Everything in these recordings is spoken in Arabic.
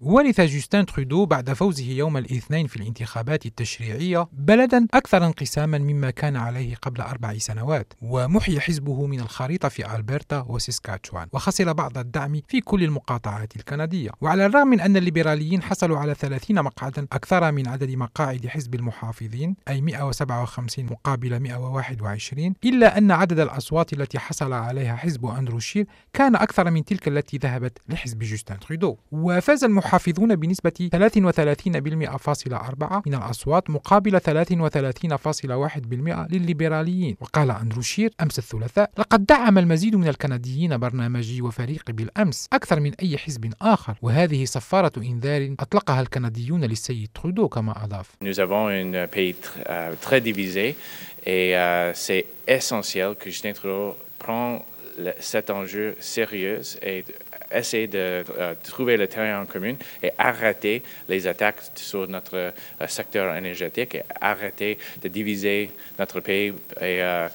ورث جوستين ترودو بعد فوزه يوم الاثنين في الانتخابات التشريعية بلدا أكثر انقساما مما كان عليه قبل أربع سنوات ومحي حزبه من الخريطة في ألبرتا وسيسكاتشوان وخسر بعض الدعم في كل المقاطعات الكندية. وعلى الرغم من أن الليبراليين حصلوا على 30 مقعدا أكثر من عدد مقاعد حزب المحافظين أي 157 مقابل 121 إلا أن عدد الأصوات التي حصل عليها حزب أندرو شير كان أكثر من تلك التي ذهبت لحزب جوستين ترودو. وفاز المحافظون بنسبة 33.4% من الأصوات مقابل 33.1% للليبراليين. وقال أندرو شير أمس الثلاثاء لقد دعم المزيد من الكنديين برنامجي وفريقي بالأمس أكثر من أي حزب آخر وهذه صفارة إنذار أطلقها الكنديون للسيد ترودو كما أضاف. Euh, euh, c'est essentiel que Justin Trudeau prend cet enjeu sérieux et essayer de euh, trouver le terrain en commun et arrêter les attaques sur notre euh, secteur énergétique et arrêter de diviser notre pays et, euh,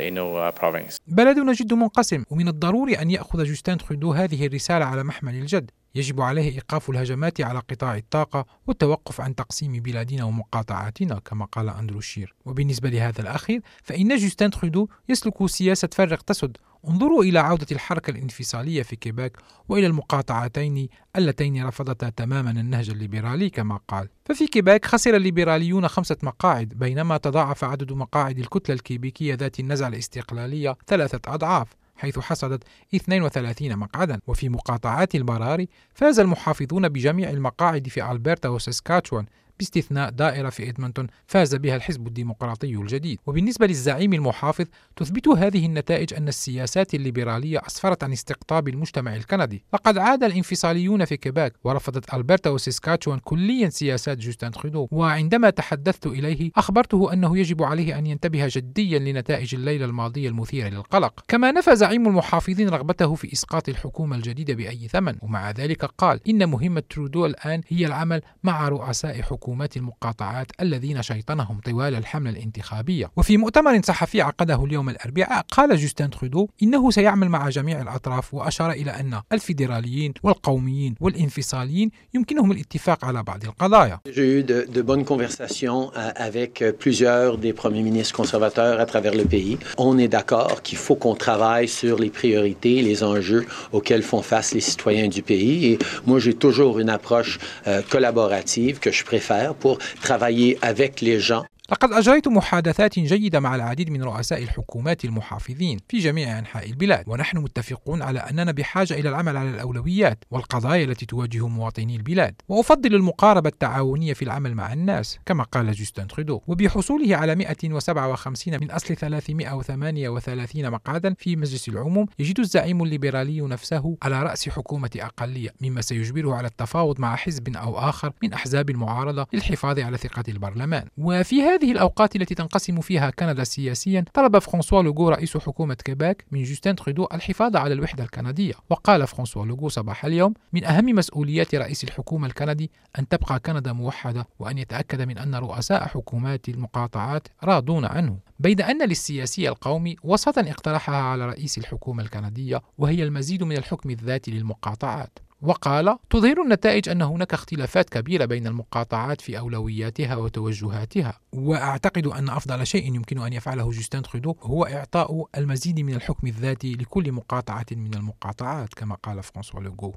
et nos provinces. بلدنا جد منقسم ومن الضروري أن يأخذ جوستين ترودو هذه الرسالة على محمل الجد يجب عليه إيقاف الهجمات على قطاع الطاقة والتوقف عن تقسيم بلادنا ومقاطعاتنا كما قال أندرو شير. وبالنسبة لهذا الأخير فإن جوستين ترودو يسلك سياسة فرق تسد. انظروا إلى عودة الحركة الانفصالية في كيباك وإلى المقاطعتين اللتين رفضتا تماما النهج الليبرالي كما قال. ففي كيباك خسر الليبراليون خمسة مقاعد بينما تضاعف عدد مقاعد الكتلة الكيبيكية ذات النزعة الاستقلالية ثلاثة أضعاف. حيث حصدت 32 مقعدا. وفي مقاطعات البراري فاز المحافظون بجميع المقاعد في ألبرتا وساسكاتشوان باستثناء دائرة في إدمنتون فاز بها الحزب الديمقراطي الجديد. وبالنسبة للزعيم المحافظ تثبت هذه النتائج أن السياسات الليبرالية أسفرت عن استقطاب المجتمع الكندي. لقد عاد الانفصاليون في كيباك ورفضت ألبرتا وسيسكاتشوان كليا سياسات جوستن ترودو وعندما تحدثت إليه أخبرته أنه يجب عليه أن ينتبه جديا لنتائج الليلة الماضية المثيرة للقلق. كما نفى زعيم المحافظين رغبته في إسقاط الحكومة الجديدة بأي ثمن. ومع ذلك قال إن مهمة ترودو الآن هي العمل مع رؤساء حكومة حكومات المقاطعات الذين شيطنهم طوال الحملة الانتخابية وفي مؤتمر صحفي عقده اليوم الأربعاء قال جوستين ترودو إنه سيعمل مع جميع الأطراف وأشار إلى أن الفيدراليين والقوميين والانفصاليين يمكنهم الاتفاق على بعض القضايا J'ai eu de, de bonnes conversations avec plusieurs des premiers ministres conservateurs à travers le pays. On est d'accord qu'il faut qu'on travaille sur les priorités, les enjeux auxquels font face les citoyens du pays. Et moi, j'ai toujours une approche euh, collaborative que je préfère pour travailler avec les gens لقد أجريت محادثات جيدة مع العديد من رؤساء الحكومات المحافظين في جميع أنحاء البلاد ونحن متفقون على أننا بحاجة إلى العمل على الأولويات والقضايا التي تواجه مواطني البلاد. وأفضل المقاربة التعاونية في العمل مع الناس كما قال جوستن ترودو وبحصوله على 157 من أصل 338 مقعدا في مجلس العموم يجد الزعيم الليبرالي نفسه على رأس حكومة أقلية مما سيجبره على التفاوض مع حزب أو آخر من أحزاب المعارضة للحفاظ على ثقة البرلمان. وفي هذه هذه الأوقات التي تنقسم فيها كندا سياسيا طلب فرانسوا لوغو رئيس حكومة كيباك من جوستين ترودو الحفاظ على الوحدة الكندية. وقال فرانسوا لوغو صباح اليوم من أهم مسؤوليات رئيس الحكومة الكندي أن تبقى كندا موحدة وأن يتأكد من أن رؤساء حكومات المقاطعات راضون عنه. بيد أن للسياسي القومي وصفة اقترحها على رئيس الحكومة الكندية وهي المزيد من الحكم الذاتي للمقاطعات. وقال تظهر النتائج أن هناك اختلافات كبيرة بين المقاطعات في أولوياتها وتوجهاتها. وأعتقد أن أفضل شيء يمكن أن يفعله جوستين ترودو هو إعطاء المزيد من الحكم الذاتي لكل مقاطعة من المقاطعات كما قال فرانسوا لوغو.